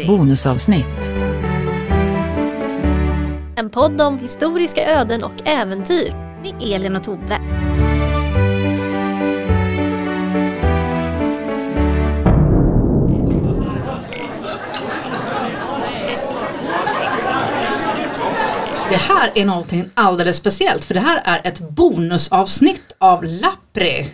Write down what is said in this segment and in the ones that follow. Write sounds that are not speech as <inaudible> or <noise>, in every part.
Lappri. Bonusavsnitt. En podd om historiska öden och äventyr med Elin och Tove. Det här är någonting alldeles speciellt för det här är ett bonusavsnitt av Lappri.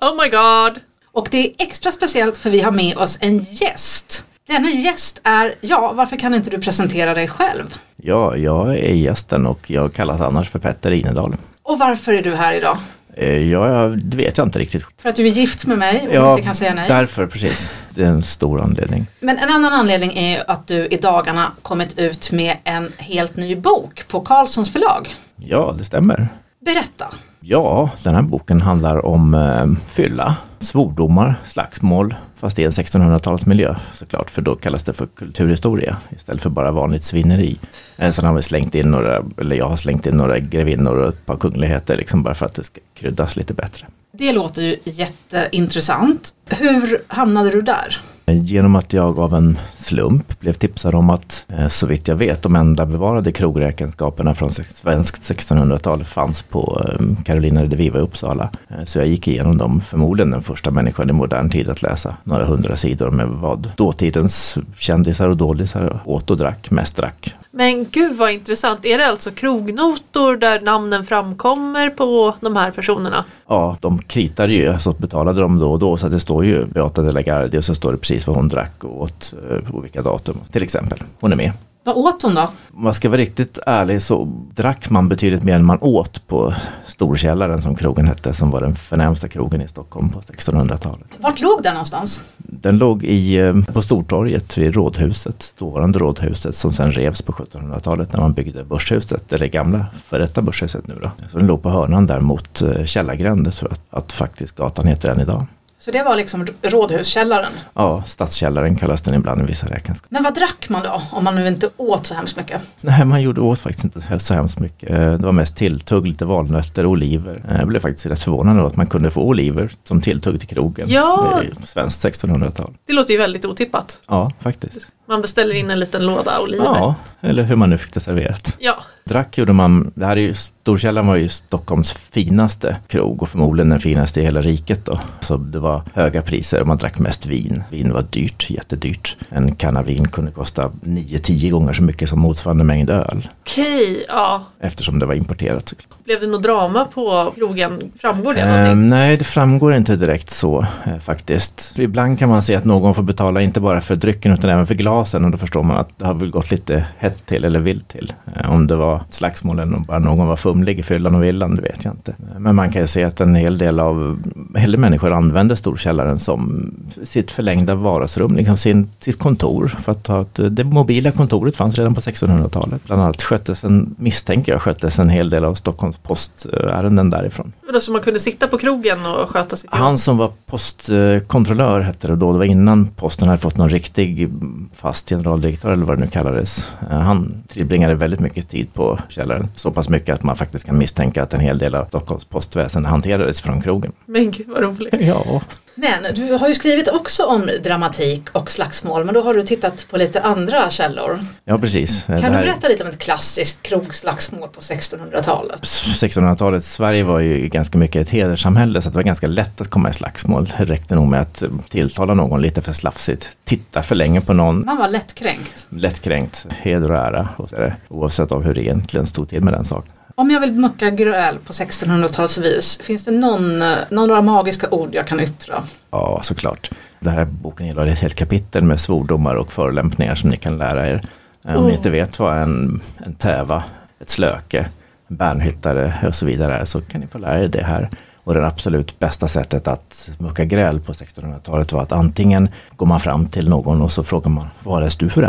Oh my god! Och det är extra speciellt för vi har med oss en gäst. Denna gäst är, ja varför kan inte du presentera dig själv? Ja, jag är gästen och jag kallas annars för Petter Inedal. Och varför är du här idag? Eh, Ja, det vet jag inte riktigt. För att du är gift med mig och Ja, inte kan säga nej? därför precis. Det är en stor anledning. Men en annan anledning är att du i dagarna kommit ut med en helt ny bok på Carlssons förlag. Ja, det stämmer. Berätta! Ja, den här boken handlar om eh, fylla, svordomar, slagsmål, fast i en 1600-talsmiljö såklart, för då kallas det för kulturhistoria istället för bara vanligt svinneri. Eh, sen har vi slängt in några, eller jag har slängt in några grevinnor och ett par kungligheter, liksom bara för att det ska kryddas lite bättre. Det låter ju jätteintressant. Hur hamnade du där? Eh, genom att jag av en slump blev tipsad om att, eh, så vitt jag vet, de enda bevarade krogräkenskaperna från svenskt 1600-tal fanns på eh, Carolina de Viva i Uppsala. Så jag gick igenom dem, förmodligen den första människan i modern tid att läsa några hundra sidor med vad dåtidens kändisar och dålisar åt och drack, mest drack. Men gud vad intressant. Är det alltså krognotor där namnen framkommer på de här personerna? Ja, de kritade ju, så betalade de då och då, så det står ju Beata de la Gardie och så står det precis vad hon drack och åt eh, på vilka datum, till exempel. Hon är med. Vad åt hon då? Om man ska vara riktigt ärlig så drack man betydligt mer än man åt på Storkällaren som krogen hette, som var den förnämsta krogen i Stockholm på 1600-talet. Vart låg den någonstans? Den låg i, eh, på Stortorget vid Rådhuset, dåvarande Rådhuset som sen revs på 1700-talet när man byggde Börshuset, eller gamla för detta Börshuset nu då. Så den låg på hörnan där mot eh, Källargränd, så att, att faktiskt gatan heter än idag. Så det var liksom rådhuskällaren. Ja, Stadskällaren kallas den ibland i vissa räkenskaper. Men vad drack man då om man nu inte åt så hemskt mycket? Nej, man gjorde åt faktiskt inte så hemskt mycket. Eh, Det var mest tilltugg, lite valnötter, oliver. Eh, Jag blev faktiskt rätt förvånad över att man kunde få oliver som tilltugg till krogen. Ja. I svenskt 1600-tal. Det låter ju väldigt otippat. Ja, faktiskt. Man beställer in en liten låda oliver. Ja, eller hur man nu fick det serverat. Ja. Drack gjorde man, det här är ju, Storkällan var ju Stockholms finaste krog och förmodligen den finaste i hela riket då. Så det var höga priser och man drack mest vin. Vin var dyrt, jättedyrt. En kanna vin kunde kosta 9-10 gånger så mycket som motsvarande mängd öl. Okej, ja. Eftersom det var importerat. Blev det något drama på krogen? Framgår det Eh, någonting? nej, det framgår inte direkt så eh, faktiskt. För ibland kan man se att någon får betala inte bara för drycken utan även för glasen och då förstår man att det har väl gått lite hett till eller vilt till. Eh, om det var slagsmål eller om bara någon var fumlig i fyllan och villan, det vet jag inte. Men man kan ju se att en hel del av hela människor använder storkällaren som sitt förlängda vardagsrum, liksom sin, sitt kontor. För att ha ett, det mobila kontoret fanns redan på 1600-talet. Bland annat sköttes en, misstänker jag, sköttes en hel del av Stockholms postärenden därifrån. Vadå, Så man kunde sitta på krogen och sköta sitt jobb? Han som var postkontrollör hette det då, det var innan posten hade fått någon riktig fast generaldirektör eller vad det nu kallades. Eh, Han tillbringade väldigt mycket tid på källaren, så pass mycket att man faktiskt kan misstänka att en hel del av Stockholms postväsen hanterades från krogen. Men gud vad roligt. Ja, Men du har ju skrivit också om dramatik och slagsmål men då har du tittat på lite andra källor. ja precis. Kan Det du här- berätta lite om ett klassiskt krogslagsmål på 1600-talet? 1600-talet, Sverige var ju ganska mycket ett hederssamhälle så det var ganska lätt att komma i slagsmål. Det räckte nog med att tilltala någon lite för slafsigt, titta för länge på någon, Man var lättkränkt. lättkränkt, heder och ära, och så är det, oavsett av hur det egentligen stod till med den saken. Om jag vill mucka gräl på 1600-talsvis, finns det någon, eh, några magiska ord jag kan yttra? Ja, såklart. Den här boken innehåller ett helt kapitel med svordomar och förolämpningar som ni kan lära er. Eh, Om ni Oh. inte vet vad en, en täva, ett slöke, en bärnhyttare och så vidare är så kan ni få lära er det här. Och det absolut bästa sättet att mucka gräl på 1600-talet var att antingen går man fram till någon och så frågar man vad är du för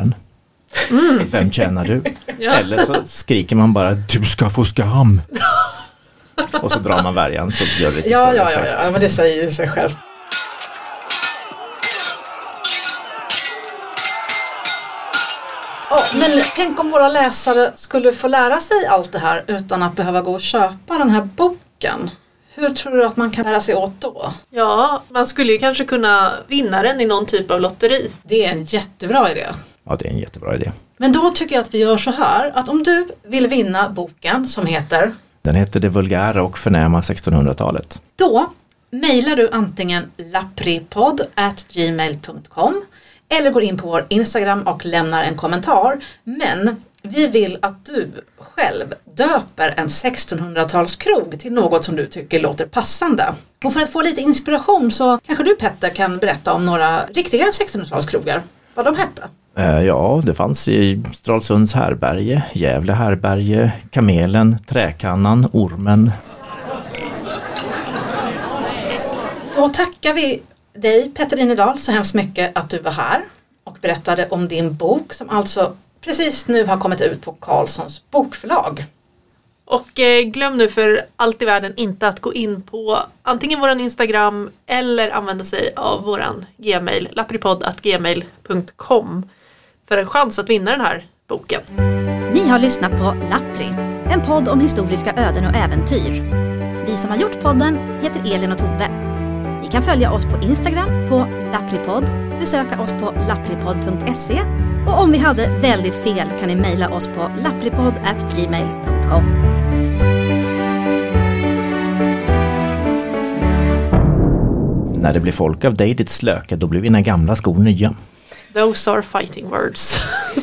en? Vem känner du? Ja. Eller så skriker man bara du ska få skam. och så drar man värjan så gör det lite Ja, ja, ja, ja, men det säger ju sig själv. Ja, men tänk om våra läsare skulle få lära sig allt det här utan att behöva gå och köpa den här boken. Hur tror du att man kan bära sig åt då? Ja, man skulle ju kanske kunna vinna den i någon typ av lotteri. Det är en jättebra idé. Ja, det är en jättebra idé. Men då tycker jag att vi gör så här att om du vill vinna boken som heter Den heter Det vulgära och förnäma 1600-talet. Då mejlar du antingen lapripodd@gmail.com eller går in på vår Instagram och lämnar en kommentar. Men vi vill att du själv döper en 1600-talskrog till något som du tycker låter passande. Och för att få lite inspiration så kanske du Petter kan berätta om några riktiga 1600-talskrogar, vad de hette. Eh, Ja, det fanns i Stralsunds härberge, Gävle härberge, Kamelen, Träkannan, Ormen. Då tackar vi dig Petter Inedal så hemskt mycket att du var här och berättade om din bok som alltså precis nu har kommit ut på Carlssons bokförlag. Och eh, glöm nu för allt i världen inte att gå in på antingen våran Instagram eller använda sig av våran gmail, lapripodd.gmail.com för en chans att vinna den här boken. Ni har lyssnat på Lappri, en podd om historiska öden och äventyr. Vi som har gjort podden heter Elin och Tove. Ni kan följa oss på Instagram på lappripodd, besöka oss på lappripodd.se och om vi hade väldigt fel kan ni mejla oss på lappripodd.gmail.com. När det blir folk av dig ditt slöka, då blir mina gamla skor nya. Those are fighting words. <laughs>